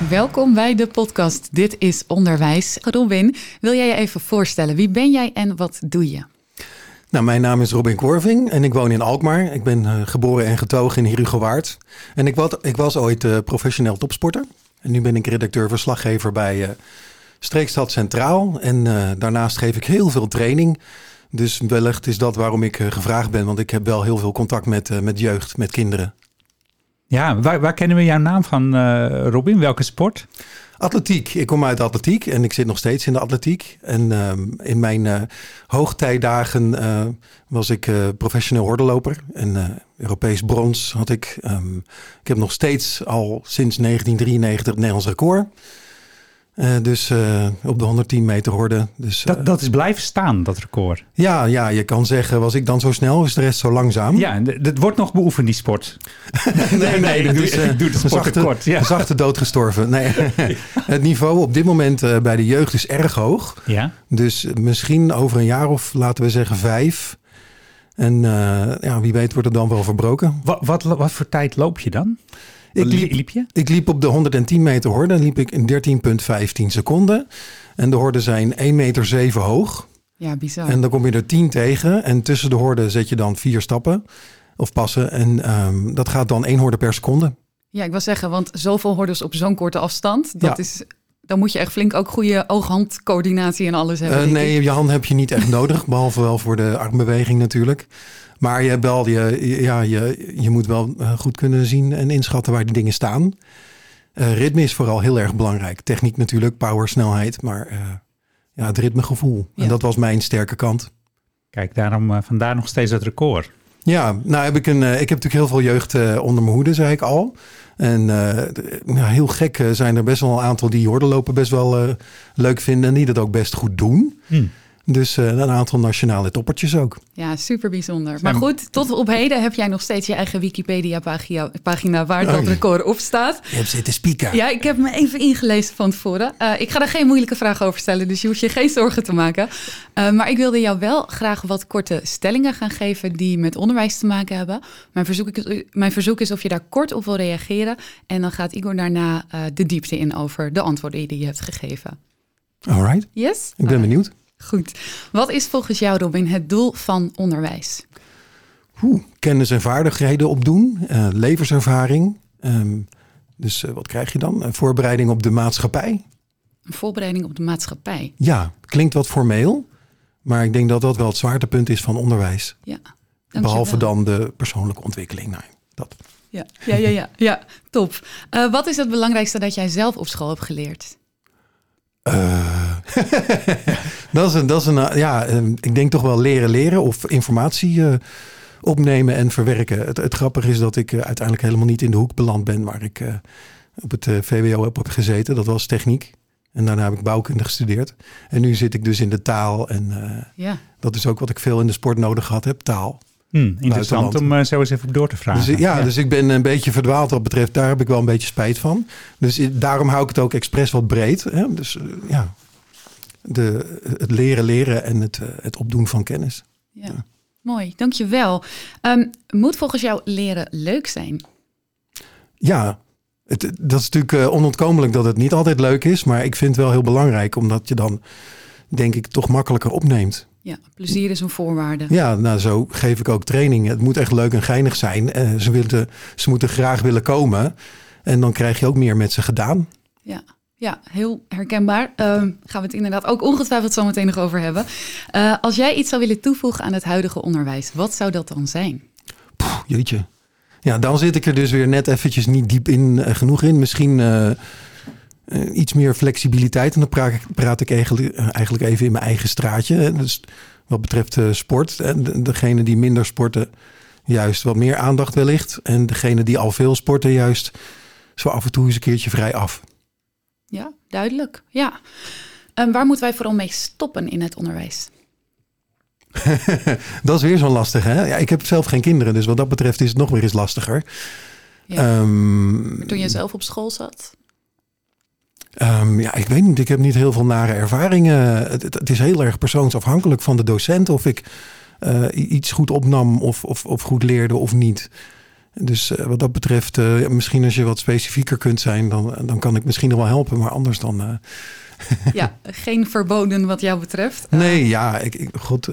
Welkom bij de podcast Dit is Onderwijs. Robin, wil jij je even voorstellen? Wie ben jij en wat doe je? Nou, mijn naam is Robin Korving en ik woon in Alkmaar. Ik ben uh, geboren en getogen in Herugewaard. En ik, wat, ik was ooit uh, professioneel topsporter. En nu ben ik redacteur-verslaggever bij uh, Streekstad Centraal. En daarnaast geef ik heel veel training. Dus wellicht is dat waarom ik gevraagd ben. Want ik heb wel heel veel contact met, met jeugd, met kinderen. Ja, waar, waar, kennen we jouw naam van, uh, Robin? Welke sport? Atletiek. Ik kom uit atletiek en ik zit nog steeds in de atletiek. En uh, in mijn uh, hoogtijdagen was ik professioneel hordenloper. En Europees brons had ik. Um, ik heb nog steeds al sinds 1993 het Nederlands record. Uh, dus uh, op de 110 meter horde. Dus, uh, dat, dat is blijven staan, dat record. Ja, ja, je kan zeggen, was ik dan zo snel, is de rest zo langzaam? Ja, het wordt nog beoefend, die sport. nee, nee, nee, dat is, doe de sport zachte, kort. Ja. zachte dood gestorven. Nee, het niveau op dit moment bij de jeugd is erg hoog. Ja. Dus misschien over een jaar of laten we zeggen vijf. En ja, wie weet wordt het dan wel verbroken. Wat, wat, wat voor tijd loop je dan? Ik liep, liep, je? Ik liep op de 110 meter horde. liep ik in 13,15 seconden. En de horden zijn 1,7 meter 7 hoog. Ja, bizar. En dan kom je er 10 tegen. En tussen de horden zet je dan vier stappen of passen. En um, dat gaat dan één horde per seconde. Ja, ik wil zeggen, want zoveel hordes op zo'n korte afstand. Dat ja. is dan moet je echt flink ook goede oog-handcoördinatie en alles hebben. Uh, nee, je hand heb je niet echt nodig, behalve wel voor de armbeweging natuurlijk. Maar je, hebt wel, je, ja, je, je moet wel goed kunnen zien en inschatten waar die dingen staan. Uh, ritme is vooral heel erg belangrijk. Techniek natuurlijk, power, snelheid, maar uh, ja, het ritmegevoel. Ja. En dat was mijn sterke kant. Kijk, daarom uh, vandaar nog steeds het record. Ja, nou heb ik een. ik heb natuurlijk heel veel jeugd onder mijn hoede, zei ik al. En nou, heel gek zijn er best wel een aantal die hordenlopen best wel leuk vinden en die dat ook best goed doen. Hmm. Dus uh, een aantal nationale toppertjes ook. Ja, super bijzonder. Maar goed, tot op heden heb jij nog steeds je eigen Wikipedia-pagina pagina waar dat record op staat. Je hebt zitten spieken. Ja, ik heb me even ingelezen van tevoren. Uh, ik ga er geen moeilijke vragen over stellen, dus je hoeft je geen zorgen te maken. Uh, maar ik wilde jou wel graag wat korte stellingen gaan geven die met onderwijs te maken hebben. Mijn verzoek is, mijn verzoek is of je daar kort op wil reageren. En dan gaat Igor daarna de diepte in over de antwoorden die je hebt gegeven. All right. Yes? Ik ben benieuwd. Goed. Wat is volgens jou, Robin, het doel van onderwijs? Oeh, kennis en vaardigheden opdoen, uh, levenservaring. Um, dus uh, wat krijg je dan? Een voorbereiding op de maatschappij. Een voorbereiding op de maatschappij? Ja, klinkt wat formeel. Maar ik denk dat dat wel het zwaartepunt is van onderwijs. Ja, Behalve dan de persoonlijke ontwikkeling. Nou, dat. Ja, ja, ja, ja, ja. top. Uh, wat is het belangrijkste dat jij zelf op school hebt geleerd? Uh, dat is een, dat is een, ja, ik denk toch wel leren leren of informatie uh, opnemen en verwerken. Het, het, grappige is dat ik uh, uiteindelijk helemaal niet in de hoek beland ben waar ik op het VWO heb gezeten. Dat was techniek. En daarna heb ik bouwkunde gestudeerd. En nu zit ik dus in de taal. En ja. dat is ook wat ik veel in de sport nodig gehad heb, taal. Hmm, interessant om uh, zo eens even op door te vragen. Dus, ja, ja, dus ik ben een beetje verdwaald wat betreft. Daar heb ik wel een beetje spijt van. Dus daarom hou ik het ook expres wat breed. Hè? Dus uh, ja, de, het leren leren en het, uh, het opdoen van kennis. Ja, ja. mooi. Dankjewel. Um, moet volgens jou leren leuk zijn? Ja, het, dat is natuurlijk onontkomelijk dat het niet altijd leuk is. Maar ik vind het wel heel belangrijk. Omdat je dan, denk ik, toch makkelijker opneemt. Ja, plezier is een voorwaarde. Ja, nou zo geef ik ook training. Het moet echt leuk en geinig zijn. Uh, ze, willen, ze moeten graag willen komen. En dan krijg je ook meer met ze gedaan. Ja, ja heel herkenbaar. Uh, gaan we het inderdaad ook ongetwijfeld zo meteen nog over hebben. Uh, als jij iets zou willen toevoegen aan het huidige onderwijs, wat zou dat dan zijn? Poeh, jeetje. Ja, dan zit ik er dus weer net eventjes niet diep in uh, genoeg in. Misschien uh, uh, iets meer flexibiliteit. En dan praat ik, praat ik eigenlijk, uh, eigenlijk even in mijn eigen straatje. Dus wat betreft uh, sport. En degene die minder sporten, juist wat meer aandacht wellicht. En degene die al veel sporten, juist zo af en toe eens een keertje vrij af. Ja, duidelijk. Ja. En waar moeten wij vooral mee stoppen in het onderwijs? dat is weer zo'n lastig, hè? Ja, ik heb zelf geen kinderen, dus wat dat betreft is het nog weer eens lastiger. Ja. Ehm, Toen je zelf op school zat? Ehm, ja, ik weet niet. Ik heb niet heel veel nare ervaringen. Het, is heel erg persoonsafhankelijk van de docent of ik eh, iets goed opnam of, of, of goed leerde of niet. Dus eh, wat dat betreft, eh, misschien als je wat specifieker kunt zijn, dan, dan kan ik misschien nog wel helpen. Maar anders dan. Ja, geen verboden wat jou betreft. Nee, ja, ik, ik, god.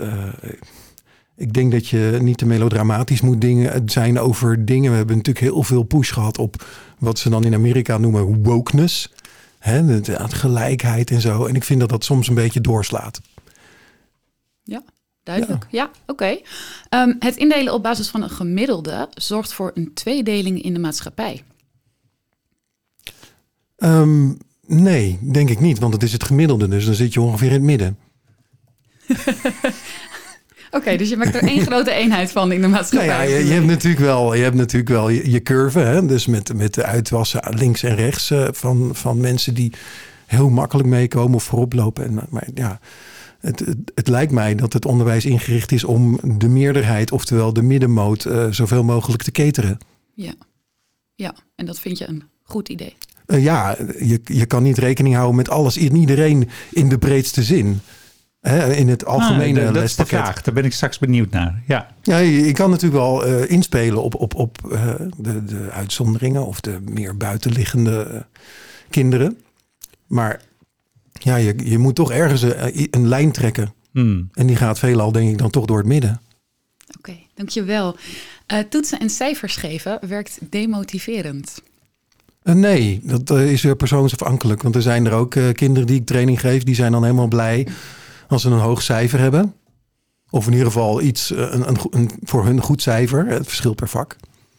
ik denk dat je niet te melodramatisch moet dingen, zijn over dingen. We hebben natuurlijk heel veel push gehad op wat ze dan in Amerika noemen wokeness. Hè, de, de gelijkheid en zo. En ik vind dat dat soms een beetje doorslaat. Duidelijk. Ja, oké. Ehm, het indelen op basis van een gemiddelde zorgt voor een tweedeling in de maatschappij. Ehm, nee, denk ik niet, want het is het gemiddelde. Dus dan zit je ongeveer in het midden. Oké, dus je maakt er één grote eenheid van in de Nou maatschappij. ja, je, je hebt natuurlijk wel, je, hebt natuurlijk wel je, je curve. Hè? Dus met, met de uitwassen links en rechts eh, van, van mensen die heel makkelijk meekomen of voorop lopen. En, maar ja, het, het, het lijkt mij dat het onderwijs ingericht is om de meerderheid, oftewel de middenmoot, eh, zoveel mogelijk te cateren. Ja. ja, en dat vind je een goed idee. Eh, ja, je, je kan niet rekening houden met alles in iedereen in de breedste zin. Hè, in het algemene Ah, dat- dat is de lespakket. vraag. Daar ben ik straks benieuwd naar. Ja. Ja, je, je kan natuurlijk wel eh, inspelen op, op, op eh, de, de uitzonderingen of de meer buitenliggende eh, kinderen. Maar ja, je, je moet toch ergens een lijn trekken. Hmm. En die gaat veelal denk ik dan toch door het midden. Oké, dankjewel. Eh toetsen en cijfers geven werkt demotiverend. Nee, dat is weer persoonsafhankelijk. Want er zijn er ook eh, kinderen die ik training geef, die zijn dan helemaal blij als ze een hoog cijfer hebben. Of in ieder geval iets, eh, een, een, een, voor hun goed cijfer. Het verschilt per vak.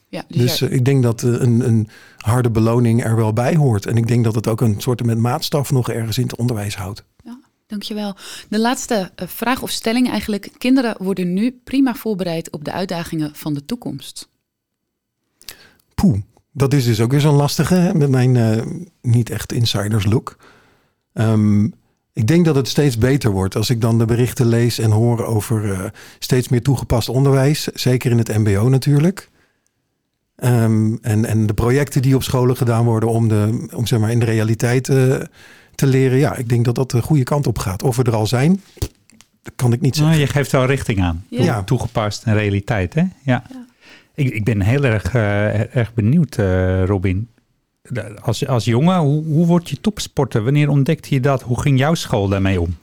Ja, dus, Dus eh, ik denk dat eh, een, een harde beloning er wel bij hoort. En ik denk dat het ook een soort met maatstaf nog ergens in het onderwijs houdt. dankjewel. De laatste vraag of stelling eigenlijk. Kinderen worden nu prima voorbereid op de uitdagingen van de toekomst. Poeh, dat is dus ook weer zo'n lastige hè, met mijn niet echt insiders look. Ehm, ik denk dat het steeds beter wordt als ik dan de berichten lees en hoor over eh, steeds meer toegepast onderwijs. Zeker in het MBO natuurlijk. Ehm, en, en de projecten die op scholen gedaan worden om, de, om zeg maar in de realiteit eh, te leren. Ja, ik denk dat dat de goede kant op gaat. Of we er al zijn, dat kan ik niet zeggen. Nou, je geeft wel richting aan. Ja. Toegepast en realiteit, hè? Ja. Ja. Ik, ik ben heel erg, eh, erg benieuwd, eh, Robin. Als, als jongen, hoe, hoe word je topsporter? Wanneer ontdekte je dat? Hoe ging jouw school daarmee om?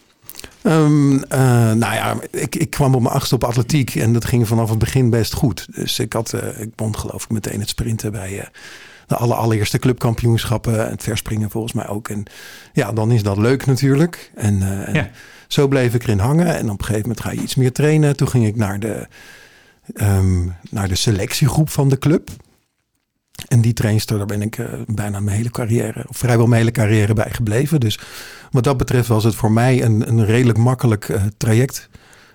Ehm, eh, nou ja, ik, ik kwam op mijn achtste op atletiek en dat ging vanaf het begin best goed. Dus ik had, eh, ik won geloof ik meteen het sprinten bij eh, de aller, allereerste clubkampioenschappen. Het verspringen volgens mij ook. En ja, dan is dat leuk natuurlijk. En, en Ja. zo bleef ik erin hangen. En op een gegeven moment ga je iets meer trainen. Toen ging ik naar de, ehm, naar de selectiegroep van de club. En die trainster, daar ben ik eh, bijna mijn hele carrière, of vrijwel mijn hele carrière bij gebleven. Dus wat dat betreft was het voor mij een, een redelijk makkelijk eh, traject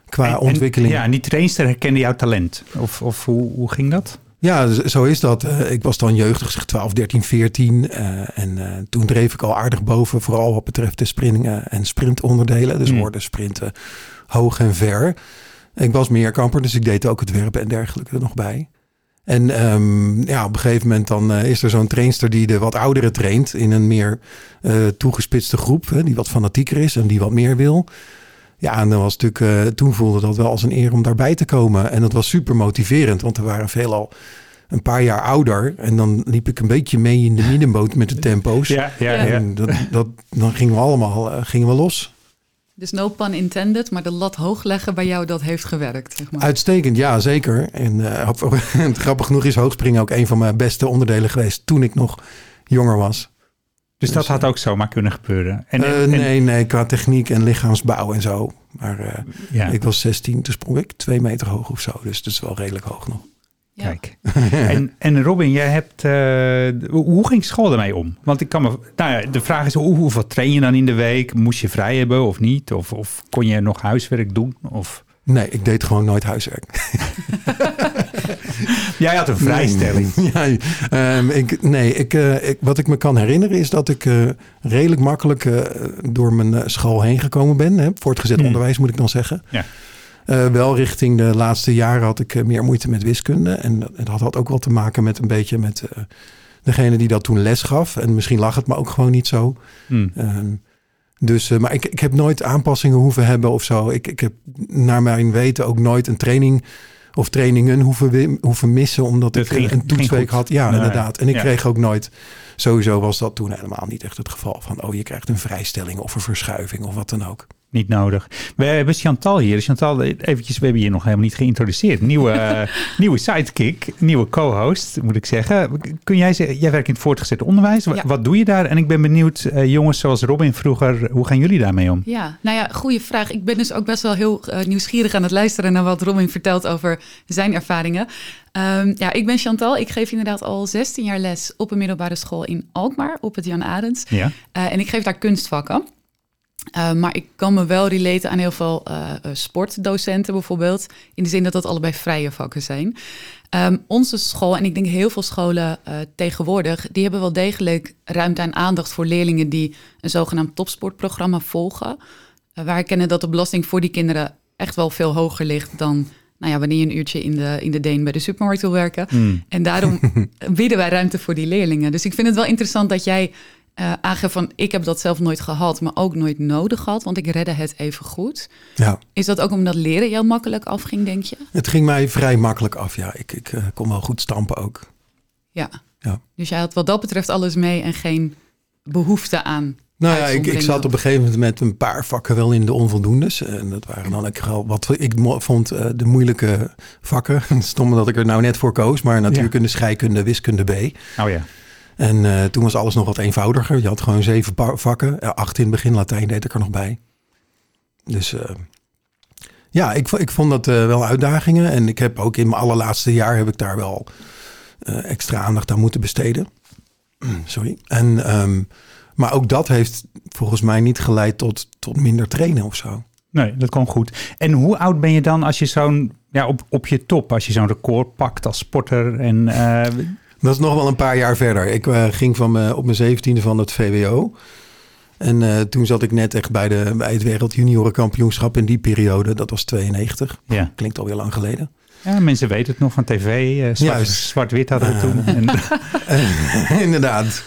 qua En- en- ontwikkeling. ja, en die trainster herkende jouw talent. Of, of hoe, hoe ging dat? Ja, zo is dat. Eh, ik was dan jeugdig, zeg 12, 13, 14. eh, en toen dreef ik al aardig boven, vooral wat betreft de springen en sprintonderdelen. Dus hoorde sprinten hoog en ver. Ik was meerkamper, dus ik deed ook het werpen en dergelijke er nog bij. En ehm, ja, op een gegeven moment dan eh, is er zo'n trainster die de wat ouderen traint in een meer eh, toegespitste groep, hè, die wat fanatieker is en die wat meer wil. Ja, en dan was natuurlijk, eh, toen voelde dat wel als een eer om daarbij te komen. En dat was super motiverend, want er waren veelal een paar jaar ouder. En dan liep ik een beetje mee in de middenboot met de tempo's. Ja, ja, Ja. En dat, dat, dan gingen we allemaal gingen we los. Dus no pun intended, maar de lat hoog leggen bij jou, dat heeft gewerkt. Zeg maar. Uitstekend, ja, zeker. En eh, grappig genoeg is hoogspringen ook een van mijn beste onderdelen geweest toen ik nog jonger was. Dus dat Dus, had ook zomaar kunnen gebeuren. En, Eh, en- nee, nee, qua techniek en lichaamsbouw en zo. Maar eh, ja, ik was 16, toen sprong ik twee meter hoog of zo. Dus dat is wel redelijk hoog nog. Ja. kijk. en, en Robin, jij hebt, eh, hoe ging school ermee om? Want ik kan me, nou ja, de vraag is, hoe, hoeveel train je dan in de week? Moest je vrij hebben of niet? Of, of kon je nog huiswerk doen? Of... Nee, ik deed gewoon nooit huiswerk. Jij had een vrijstelling. Nee, ja, ehm, ik, nee ik, eh, ik, wat ik me kan herinneren is dat ik eh, redelijk makkelijk eh, door mijn school heen gekomen ben. Hè, voortgezet Hmm. onderwijs moet ik dan zeggen. Ja. Eh, wel richting de laatste jaren had ik eh, meer moeite met wiskunde. En dat, dat had ook wel te maken met een beetje met eh, degene die dat toen les gaf. En misschien lag het me ook gewoon niet zo. Hm. Ehm, dus, maar ik, ik heb nooit aanpassingen hoeven hebben of zo. Ik, ik heb naar mijn weten ook nooit een training of trainingen hoeven, hoeven missen. Omdat Dat ik ging- een toetsweek had. Ja, inderdaad. En ik Ja. kreeg ook nooit... Sowieso was dat toen helemaal niet echt het geval. Van, oh, je krijgt een vrijstelling of een verschuiving of wat dan ook. Niet nodig. We hebben Chantal hier. Chantal, eventjes, we hebben je nog helemaal niet geïntroduceerd. Nieuwe, eh, nieuwe sidekick, nieuwe co-host, moet ik zeggen. Kun jij zeggen, jij werkt in het voortgezet onderwijs. Ja. Wat doe je daar? En ik ben benieuwd, eh, jongens zoals Robin vroeger, hoe gaan jullie daarmee om? Ja, nou ja, goede vraag. Ik ben dus ook best wel heel eh, nieuwsgierig aan het luisteren naar wat Robin vertelt over zijn ervaringen. Ehm, ja, ik ben Chantal. Ik geef inderdaad al 16 jaar les op een middelbare school in Alkmaar, op het Jan Arends. Ja? En ik geef daar kunstvakken. Eh, maar ik kan me wel relaten aan heel veel eh, eh, sportdocenten bijvoorbeeld. In de zin dat dat allebei vrije vakken zijn. Ehm, onze school, en ik denk heel veel scholen tegenwoordig... die hebben wel degelijk ruimte en aandacht voor leerlingen... die een zogenaamd topsportprogramma volgen. Waar kennen dat de belasting voor die kinderen echt wel veel hoger ligt... dan nou ja, wanneer je een uurtje in de, in de Deen bij de supermarkt wil werken. Hmm. En daarom bieden wij ruimte voor die leerlingen. Dus ik vind het wel interessant dat jij eh aangeeft van... ik heb dat zelf nooit gehad, maar ook nooit nodig gehad... want ik redde het even goed. Ja, Is dat ook omdat leren jou makkelijk afging, denk je? het ging mij vrij makkelijk af. Ja, ik, ik eh, kon wel goed stampen ook. Ja. Ja. Dus jij had wat dat betreft alles mee en geen behoefte aan... Nou ja, ik, ik zat op een gegeven moment met een paar vakken wel in de onvoldoendes. En dat waren dan wel wat ik vond eh, de moeilijke vakken. Stom dat ik er nou net voor koos. Maar natuurkunde, scheikunde, wiskunde B. Oh ja. En eh, toen was alles nog wat eenvoudiger. Je had gewoon zeven vakken. Acht in het begin, Latijn deed ik er nog bij. Dus eh, ja, ik, ik vond dat eh, wel uitdagingen. En ik heb ook in mijn allerlaatste jaar heb ik daar wel extra aandacht aan moeten besteden. Sorry. En, ehm, maar ook dat heeft volgens mij niet geleid tot, tot minder trainen of zo. Nee, dat kon goed. En hoe oud ben je dan als je zo'n, ja, op, op je top, als je zo'n record pakt als sporter? En, Dat is nog wel een paar jaar verder. Ik eh, ging van me, op mijn zeventiende van het VWO. En eh, toen zat ik net echt bij, de, bij het Wereld Juniorenkampioenschap in die periode. Dat was 92. ja. Klinkt alweer lang geleden. ja, mensen weten het nog van tv. eh, zwart- Juist. Zwart-wit hadden we toen. En, inderdaad.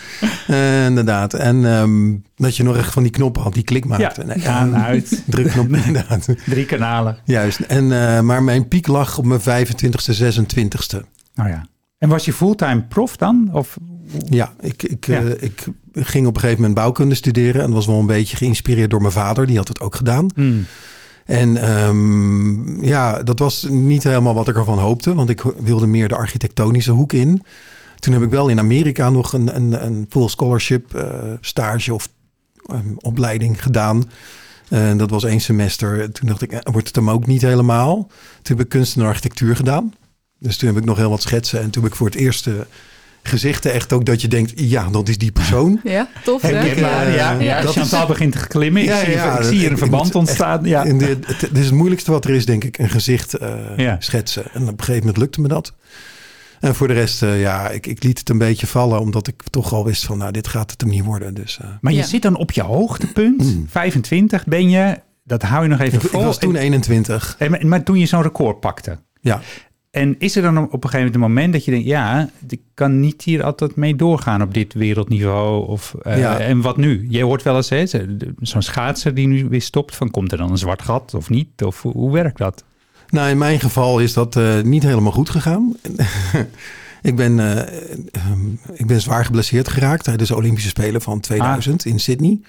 Eh, inderdaad. En ehm, dat je nog echt van die knoppen had die klik ja, maakte. Nee, aan, uit. Drukknop, inderdaad. Drie kanalen. Juist. En, eh, maar mijn piek lag op mijn 25ste, 26ste. Nou ja. En was je fulltime prof dan? Of, Ja, ik, ik, Ja. eh, ik ging op een gegeven moment bouwkunde studeren. En was wel een beetje geïnspireerd door mijn vader. Die had het ook gedaan. Hmm. En ehm, ja, dat was niet helemaal wat ik ervan hoopte. Want ik wilde meer de architectonische hoek in. Toen heb ik wel in Amerika nog een, een, een full scholarship eh, stage of ehm, opleiding gedaan. En dat was één semester. Toen dacht ik, eh, wordt het hem ook niet helemaal. Toen heb ik kunst en architectuur gedaan. Dus toen heb ik nog heel wat schetsen. En toen heb ik voor het eerst eh, gezichten echt ook dat je denkt... ja, dat is die persoon. Ja, tof hè? ik, eh, Maar ja, ja, dat is- Chantal begint te glimmen. Ik Ja, zie, ja, ik zie hier een verband ontstaan. Ja. Dit, het, het is het moeilijkste wat er is, denk ik. Een gezicht eh, Ja. schetsen. En op een gegeven moment lukte me dat. En voor de rest, eh, ja, ik, ik liet het een beetje vallen. Omdat ik toch al wist van, nou, dit gaat het hem niet worden. Dus eh, Maar je Ja. zit dan op je hoogtepunt. 25 ben je. Dat hou je nog even ik, ik vol. was toen 21. En- en- maar toen je zo'n record pakte. Ja, En is er dan op een gegeven moment een moment dat je denkt... ja, ik kan niet hier altijd mee doorgaan op dit wereldniveau. Of, eh, Ja. En wat nu? Je hoort wel eens hè, zo'n schaatser die nu weer stopt... van komt er dan een zwart gat of niet? Of hoe, hoe werkt dat? nou in mijn geval is dat eh, niet helemaal goed gegaan. ik, ben, eh, ehm, ik ben zwaar geblesseerd geraakt tijdens de Olympische Spelen van 2000 in Sydney.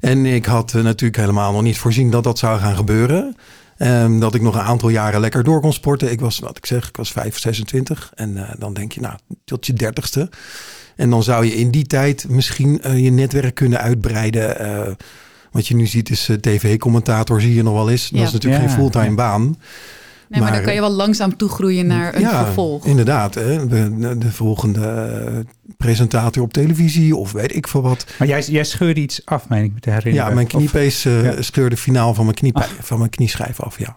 En ik had natuurlijk helemaal nog niet voorzien dat dat zou gaan gebeuren. Ehm, dat ik nog een aantal jaren lekker door kon sporten. Ik was, wat ik zeg, ik was 5, 26. En eh, dan denk je, nou, tot je dertigste. En dan zou je in die tijd misschien eh, je netwerk kunnen uitbreiden. Eh, wat je nu ziet is tv-commentator, zie je nog wel eens. Dat is natuurlijk Ja, geen fulltime ja. baan. Nee, maar, Maar- dan kan je wel langzaam toegroeien naar een ja, vervolg. inderdaad. Hè. De, de volgende eh, presentator op televisie of weet ik veel wat. Maar jij, jij scheurde iets af, meen ik me te herinneren. Ja, mijn Of- kniepees eh, ja. scheurde finaal van mijn, knie, van mijn knieschijf af, ja.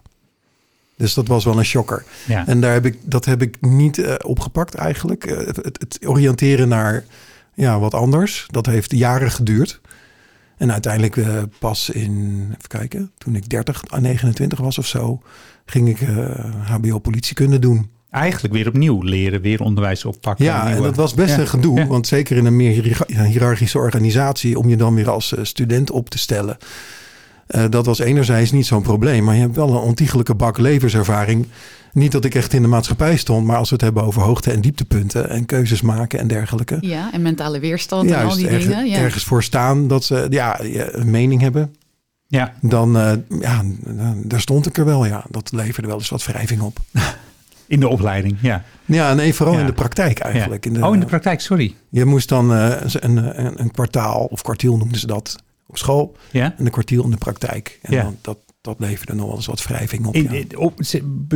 Dus dat was wel een shocker. ja. En daar heb ik, dat heb ik niet eh, opgepakt eigenlijk. Eh, het, het oriënteren naar ja, wat anders, dat heeft jaren geduurd. En uiteindelijk eh, pas in, even kijken, toen ik 30, 29 was of zo, ging ik eh, HBO politiekunde doen. Eigenlijk weer opnieuw leren, weer onderwijs oppakken. Ja, en dat was best Ja, een gedoe. ja. Want zeker in een meer hiëra- hiërarchische organisatie, om je dan weer als eh, student op te stellen. eh, dat was enerzijds niet zo'n probleem. Maar je hebt wel een ontiegelijke bak levenservaring. Niet dat ik echt in de maatschappij stond, maar als we het hebben over hoogte- en dieptepunten en keuzes maken en dergelijke. Ja, en mentale weerstand en al die dingen. Ja. ergens voor staan dat ze ja, een mening hebben. Ja, Dan, eh, ja, dan- daar stond ik er wel. Ja, dat leverde wel eens wat wrijving op. in de opleiding, ja. Ja, nee, vooral Ja. in de praktijk eigenlijk. ja. In de, oh, in de praktijk, sorry. Je moest dan eh, een, een, een kwartaal of kwartiel noemden ze dat op school. Ja? En een kwartiel in de praktijk. En Ja. dan, dat, dat leverde nog wel eens wat wrijving op. In, ja. op,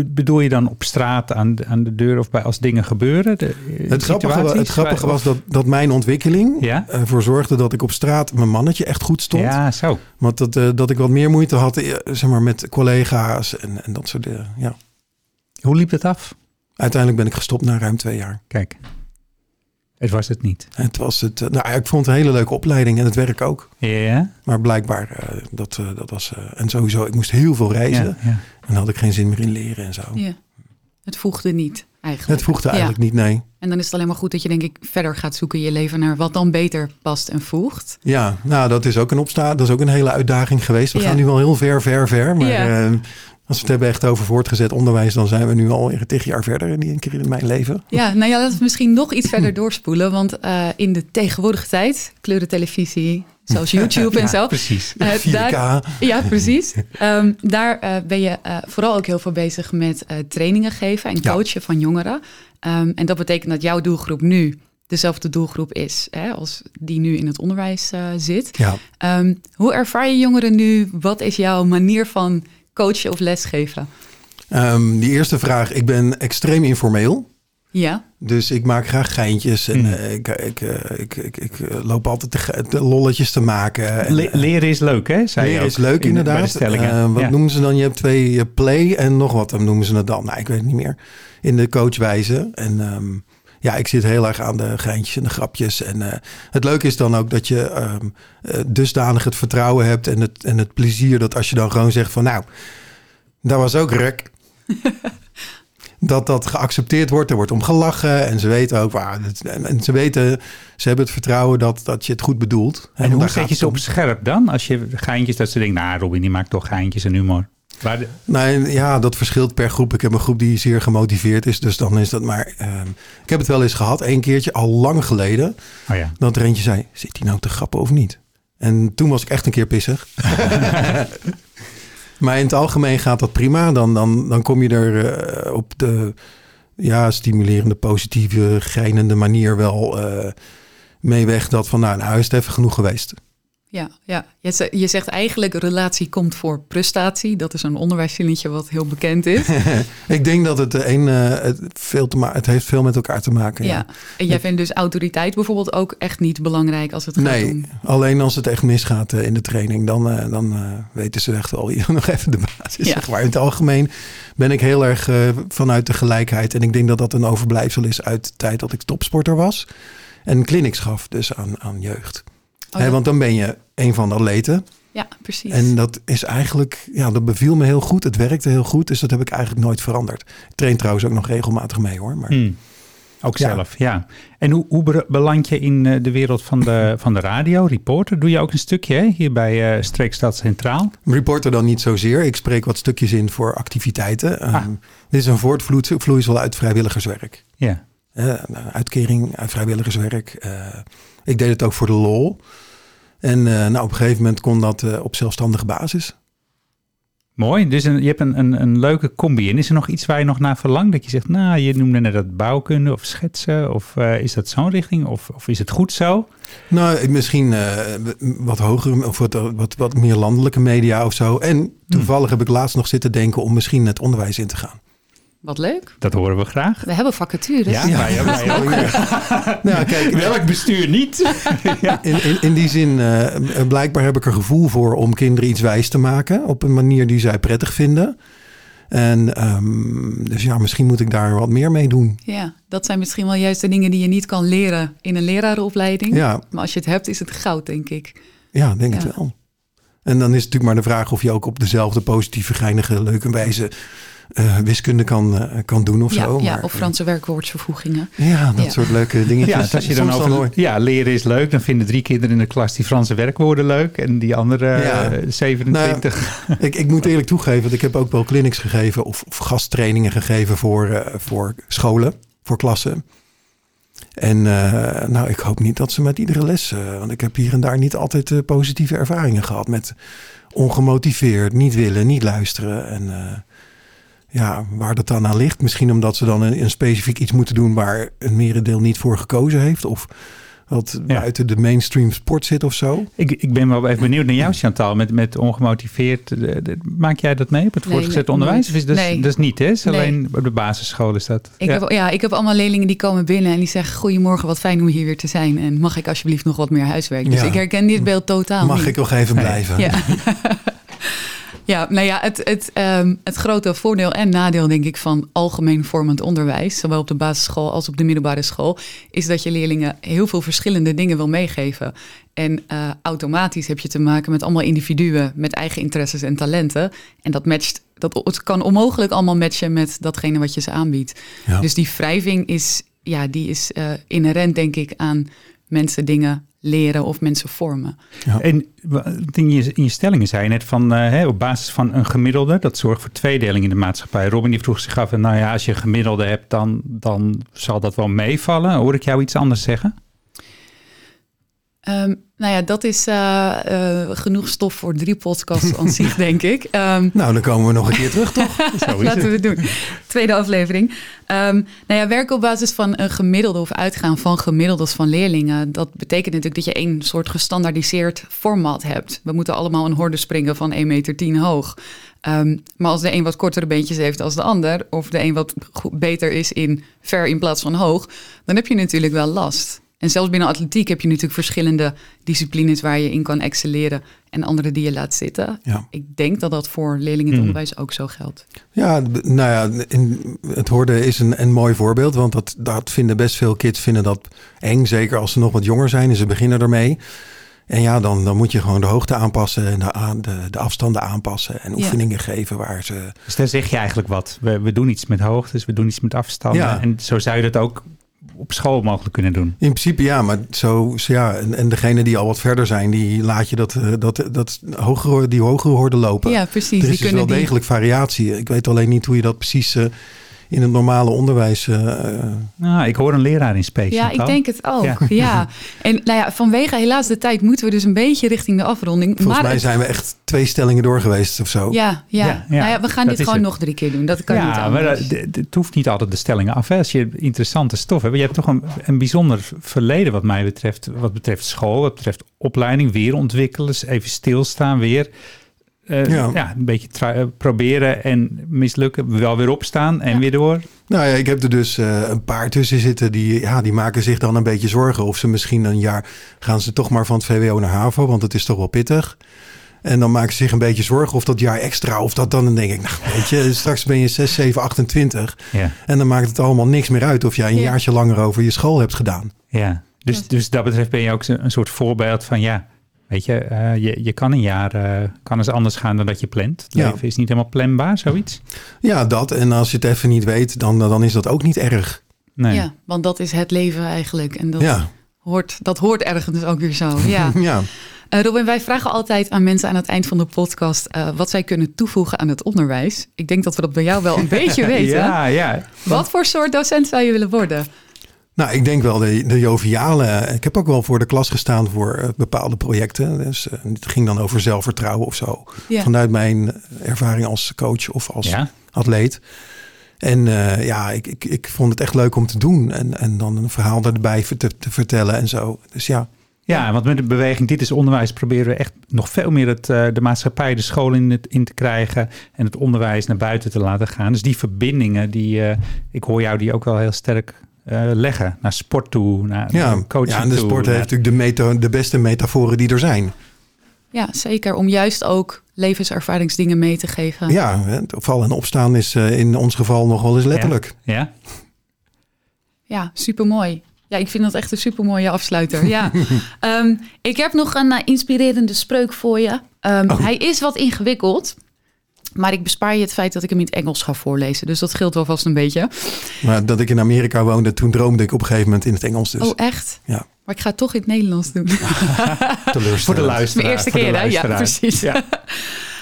bedoel je dan op straat aan de, aan de deur of bij als dingen gebeuren? De, eh, Het grappige, het was dat, dat mijn ontwikkeling Ja? ervoor zorgde dat ik op straat mijn mannetje echt goed stond. Ja, zo. Want dat, eh, dat ik wat meer moeite had eh, zeg maar, met collega's en, en dat soort dingen. Ja. Hoe liep dat af? Uiteindelijk ben ik gestopt na ruim twee jaar. Kijk, het was het niet. Het was het, eh, nou, ja, ik vond het een hele leuke opleiding en het werk ook. Ja? Maar blijkbaar, eh, dat, eh, dat was... eh, en sowieso, ik moest heel veel reizen. En had ik geen zin meer in leren en zo. Ja. Het voegde niet eigenlijk. Het voegde Ja. eigenlijk niet, nee. En dan is het alleen maar goed dat je denk ik verder gaat zoeken in je leven naar wat dan beter past en voegt. Ja, nou, dat is ook een opsta. Dat is ook een hele uitdaging geweest. We gaan nu wel heel ver, ver, ver. Maar Ja. Als we het hebben echt over voortgezet onderwijs, dan zijn we nu al tig jaar verder in, die- in mijn leven. Ja, nou ja, laten we misschien nog iets verder doorspoelen. Want eh, in de tegenwoordige tijd, kleurentelevisie, zoals YouTube en Ja, zo. precies. 4K. daar, ja, precies. Ehm, daar eh, ben je vooral ook heel veel bezig met trainingen geven en Ja. coachen van jongeren. Ehm, en dat betekent dat jouw doelgroep nu dezelfde doelgroep is hè, als die nu in het onderwijs zit. Ja. Ehm, hoe ervaar je jongeren nu? Wat is jouw manier van coachen of lesgeven? Ehm, die eerste vraag. Ik ben extreem informeel. Ja, Dus ik maak graag geintjes. En Hmm. eh, ik, ik, eh, ik, ik, ik eh, loop altijd de, lolletjes te maken. En, Le- eh, leren is leuk, hè? Zei Leren ook is leuk in- bij de inderdaad. Eh, wat Ja. noemen ze dan? Je hebt twee eh, play en nog wat dan noemen ze het dan. Nou, ik weet het niet meer. In de coachwijze. En ehm, ja, ik zit heel erg aan de geintjes en de grapjes. En eh, het leuke is dan ook dat je ehm, eh, dusdanig het vertrouwen hebt en het, en het plezier dat als je dan gewoon zegt van nou, dat was ook rek. dat dat geaccepteerd wordt. Er wordt om gelachen en ze weten ook, waar en en ze weten, ze hebben het vertrouwen dat, dat je het goed bedoelt. En hoe zet je het ze op scherp dan? Als je geintjes dat ze denken, nou Robin die maakt toch geintjes en humor. Waar de- Nee, ja, dat verschilt per groep. Ik heb een groep die zeer gemotiveerd is, dus dan is dat maar. ehm, ik heb het wel eens gehad, één keertje, al lang geleden, oh ja. dat er eentje zei: Zit hij nou te grappen of niet? En toen was ik echt een keer pissig. maar in het algemeen gaat dat prima. Dan, dan, dan kom je er eh, op de ja, stimulerende, positieve, grijnende manier wel eh, mee weg. Dat van, nou, nou is het even genoeg geweest. Ja, ja. Je, ze- je zegt eigenlijk relatie komt voor prestatie. Dat is een onderwijszinnetje wat heel bekend is. ik denk dat het, een, eh, het, veel te het heeft veel met elkaar te maken. Ja. En jij vindt dus autoriteit bijvoorbeeld ook echt niet belangrijk als het gaat Nee, om... alleen als het echt misgaat eh, in de training, dan, eh, dan eh, weten ze echt wel wie nog even de baas is. Ja. Zeg maar. In het algemeen ben ik heel erg eh, vanuit de gelijkheid. En ik denk dat dat een overblijfsel is uit de tijd dat ik topsporter was. En clinics gaf, dus aan, aan jeugd. Oh, ja. want dan ben je een van de atleten. Ja, precies. En dat is eigenlijk, ja, dat beviel me heel goed. Het werkte heel goed, dus dat heb ik eigenlijk nooit veranderd. Ik train trouwens ook nog regelmatig mee hoor. Maar Hmm. Ook Ja. zelf, ja. En hoe, hoe be- beland je in eh, de wereld van de, van de radio, reporter? Doe je ook een stukje hè? hier bij eh Streekstad Centraal? Reporter dan niet zozeer. Ik spreek wat stukjes in voor activiteiten. Ah. Ehm, dit is een voortvloeisel uit vrijwilligerswerk. Ja. Eh, uitkering uit vrijwilligerswerk. Eh, ik deed het ook voor de lol. En eh, nou, op een gegeven moment kon dat eh, op zelfstandige basis. Mooi, dus een, je hebt een, een, een leuke combi. En is er nog iets waar je nog naar verlangt? Dat je zegt, nou, je noemde net dat bouwkunde of schetsen. Of eh, is dat zo'n richting? Of, of is het goed zo? Nou, misschien eh, wat hoger of wat, wat, wat meer landelijke media of zo. En toevallig heb ik laatst nog zitten denken om misschien het onderwijs in te gaan. Wat leuk. Dat horen we graag. We hebben vacatures. Ja, wij, wij ook. Nou, kijk, Welk bestuur niet? In, in, in die zin, eh, blijkbaar heb ik er gevoel voor om kinderen iets wijs te maken op een manier die zij prettig vinden. En ehm, dus ja, misschien moet ik daar wat meer mee doen. Ja, dat zijn misschien wel juist de dingen die je niet kan leren in een lerarenopleiding. Ja, Maar als je het hebt, is het goud, denk ik. Ja, denk Ja. het wel. En dan is het natuurlijk maar de vraag of je ook op dezelfde positieve, geinige, leuke wijze eh, wiskunde kan, eh, kan doen of ja, zo. ja, Maar, of Franse werkwoordsvervoegingen. Ja, dat Ja. soort leuke dingetjes. Ja, als je dan over ja, leren is leuk, dan vinden drie kinderen in de klas die Franse werkwoorden leuk en die andere Ja. eh, 27. Ik, ik moet eerlijk toegeven, dat ik heb ook wel clinics gegeven of, of gasttrainingen gegeven voor, eh, voor scholen, voor klassen. En eh, nou, ik hoop niet dat ze met iedere les, want ik heb hier en daar niet altijd positieve ervaringen gehad met ongemotiveerd, niet willen, niet luisteren. En eh, ja, waar dat dan aan ligt, misschien omdat ze dan een, een specifiek iets moeten doen waar een merendeel niet voor gekozen heeft of wat Ja. buiten de mainstream sport zit of zo. Ik, ik ben wel even benieuwd naar jou, Chantal, met, met ongemotiveerd. eh, de- Maak jij dat mee op het Nee, voortgezet nee, onderwijs? Of is dat, nee. dat is niet, hè? Is alleen op de basisschool is dat. Ik, ja. heb, ja, ik heb allemaal leerlingen die komen binnen en die zeggen... Goedemorgen, wat fijn om hier weer te zijn. En mag ik alsjeblieft nog wat meer huiswerk? Dus Ja. ik herken dit beeld totaal Mag niet. ik nog even blijven? Ja. ja, nou ja, het, het, ehm, het grote voordeel en nadeel, denk ik, van algemeen vormend onderwijs, zowel op de basisschool als op de middelbare school, is dat je leerlingen heel veel verschillende dingen wil meegeven. En eh, automatisch heb je te maken met allemaal individuen met eigen interesses en talenten. En dat matcht, dat, het kan onmogelijk allemaal matchen met datgene wat je ze aanbiedt. Ja. Dus die wrijving is, ja, die is eh, inherent, denk ik, aan mensen dingen leren of mensen vormen. En in je, in je stellingen zei je net van eh, hè, op basis van een gemiddelde, dat zorgt voor tweedeling in de maatschappij. Robin die vroeg zich af, nou ja, als je een gemiddelde hebt, dan, dan zal dat wel meevallen. Hoor ik jou iets anders zeggen? Ehm, nou ja, dat is eh, eh, genoeg stof voor drie podcasts aan zich, denk ik. Ehm, Nou, dan komen we nog een keer terug, toch? Zo laten we het. doen. Tweede aflevering. Ehm, nou ja, werken op basis van een gemiddelde of uitgaan van gemiddeldes van leerlingen. Dat betekent natuurlijk dat je één soort gestandaardiseerd format hebt. We moeten allemaal een horde springen van 1,10 meter hoog. Ehm, maar als de een wat kortere beentjes heeft als de ander, of de een wat beter is in ver in plaats van hoog, dan heb je natuurlijk wel last. En zelfs binnen atletiek heb je natuurlijk verschillende disciplines waar je in kan excelleren en andere die je laat zitten. Ja. Ik denk dat dat voor leerlingen in het Hmm. onderwijs ook zo geldt. Ja, nou ja, in, het hoorde is een, een mooi voorbeeld. Want dat, dat vinden best veel kids vinden dat eng. Zeker als ze nog wat jonger zijn en ze beginnen ermee. En ja, dan, dan moet je gewoon de hoogte aanpassen en de, aan- de, de afstanden aanpassen. En Ja. oefeningen geven waar ze... Dus daar zeg je eigenlijk wat. We, we doen iets met hoogtes, we doen iets met afstanden. Ja. En zo zou je dat ook op school mogelijk kunnen doen. In principe ja, maar zo, zo ja. En, en degene die al wat verder zijn, die laat je dat, eh, dat, dat hogere, die hogere horde lopen. Ja, precies. er die is dus kunnen wel die- degelijk variatie. Ik weet alleen niet hoe je dat precies eh, in het normale onderwijs... eh, Nou, ik hoor een leraar in Space. Ja, ik denk het ook. Ja. Ja. En nou ja, vanwege helaas de tijd moeten we dus een beetje richting de afronding. volgens maar mij het- zijn we echt twee stellingen door geweest of zo. Ja, ja. Ja, ja, Nou ja, we gaan dat dit gewoon het. nog drie keer doen. Dat kan niet Ja, maar anders. dat- d- d- het hoeft niet altijd de stellingen af. Hè. Als je interessante stof hebt. Je hebt toch een, een bijzonder verleden wat mij betreft. Wat betreft school, wat betreft opleiding. Weer ontwikkelen, eens even stilstaan weer. Eh, Ja. ja. een beetje eh, proberen en mislukken. Wel weer opstaan en Ja. weer door. Nou ja, ik heb er dus eh, een paar tussen zitten die, ja, die maken zich dan een beetje zorgen. Of ze misschien een jaar gaan ze toch maar van het VWO naar HAVO, want het is toch wel pittig. En dan maken ze zich een beetje zorgen of dat jaar extra, of dat dan. Dan denk ik, nou weet je, straks ben je 6, 7, 28. Ja, En dan maakt het allemaal niks meer uit of jij een Ja. jaartje langer over je school hebt gedaan. ja. Dus, dus dat betreft ben je ook een soort voorbeeld van ja. Weet je, eh, je, je kan een jaar eh, kan eens anders gaan dan dat je plant. Het Ja. leven is niet helemaal planbaar, zoiets. Ja, dat. En als je het even niet weet, dan, dan is dat ook niet erg. Nee. Ja, want dat is het leven eigenlijk. En dat, Ja, hoort, dat hoort ergens ook weer zo. Ja. ja. Eh, Robin, wij vragen altijd aan mensen aan het eind van de podcast... eh, wat zij kunnen toevoegen aan het onderwijs. Ik denk dat we dat bij jou wel een beetje weten. Ja, ja. Wat voor soort docent zou je willen worden? Nou, ik denk wel de, de joviale. Ik heb ook wel voor de klas gestaan voor eh, bepaalde projecten. Dus eh, het ging dan over zelfvertrouwen of zo. Ja. Vanuit mijn ervaring als coach of als ja. atleet. En eh, ja, ik, ik, ik vond het echt leuk om te doen. En, en dan een verhaal erbij te, te vertellen en zo. Dus ja, Ja, want met de beweging Dit is Onderwijs proberen we echt nog veel meer het, de maatschappij, de school in, het, in te krijgen en het onderwijs naar buiten te laten gaan. Dus die verbindingen, die, eh, ik hoor jou die ook wel heel sterk eh, leggen. Naar sport toe, naar, ja, naar coaching ja en de toe, sport naar- heeft natuurlijk de, meta, de beste metaforen die er zijn. Ja, zeker. Om juist ook levenservaringsdingen mee te geven. Ja, hè, het vallen en opstaan is eh, in ons geval nog wel eens letterlijk. Ja, Ja, supermooi. Ja, ik vind dat echt een supermooie afsluiter. Ja. Ehm, ik heb nog een eh, inspirerende spreuk voor je. Ehm, Oh. Hij is wat ingewikkeld. Maar ik bespaar je het feit dat ik hem in het Engels ga voorlezen. Dus dat scheelt wel vast een beetje. Maar dat ik in Amerika woonde, toen droomde ik op een gegeven moment in het Engels. Dus Oh, echt? ja, Maar ik ga het toch in het Nederlands doen. teleurstellend. Voor de luisteraar. Mijn eerste voor de keer, hè? Ja, precies. Ja.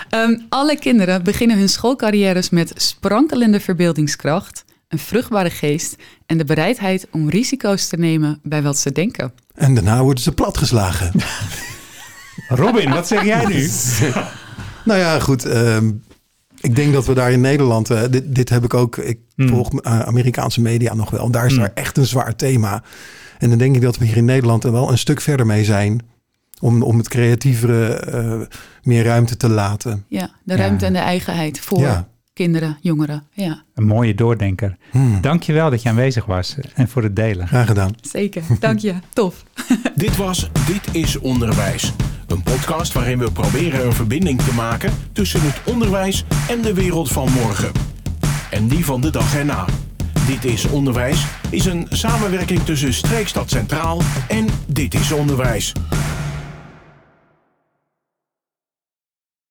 Ehm, alle kinderen beginnen hun schoolcarrières met sprankelende verbeeldingskracht, een vruchtbare geest en de bereidheid om risico's te nemen bij wat ze denken. En daarna worden ze platgeslagen. Robin, wat zeg jij nu? nou ja, goed. ehm, ik denk dat we daar in Nederland, eh, dit, dit heb ik ook, ik Hmm. volg eh, Amerikaanse media nog wel. Daar is Hmm. daar echt een zwaar thema. En dan denk ik dat we hier in Nederland er wel een stuk verder mee zijn. Om, om het creatievere eh, meer ruimte te laten. Ja, de Ja. ruimte en de eigenheid voor Ja. kinderen, jongeren. Ja, Een mooie doordenker. Hmm, Dank je wel dat je aanwezig was en voor het delen. graag gedaan. zeker. Dank je. Tof. Dit was Dit is Onderwijs. Een podcast waarin we proberen een verbinding te maken tussen het onderwijs en de wereld van morgen. En die van de dag erna. Dit is Onderwijs is een samenwerking tussen Streekstad Centraal en Dit is Onderwijs.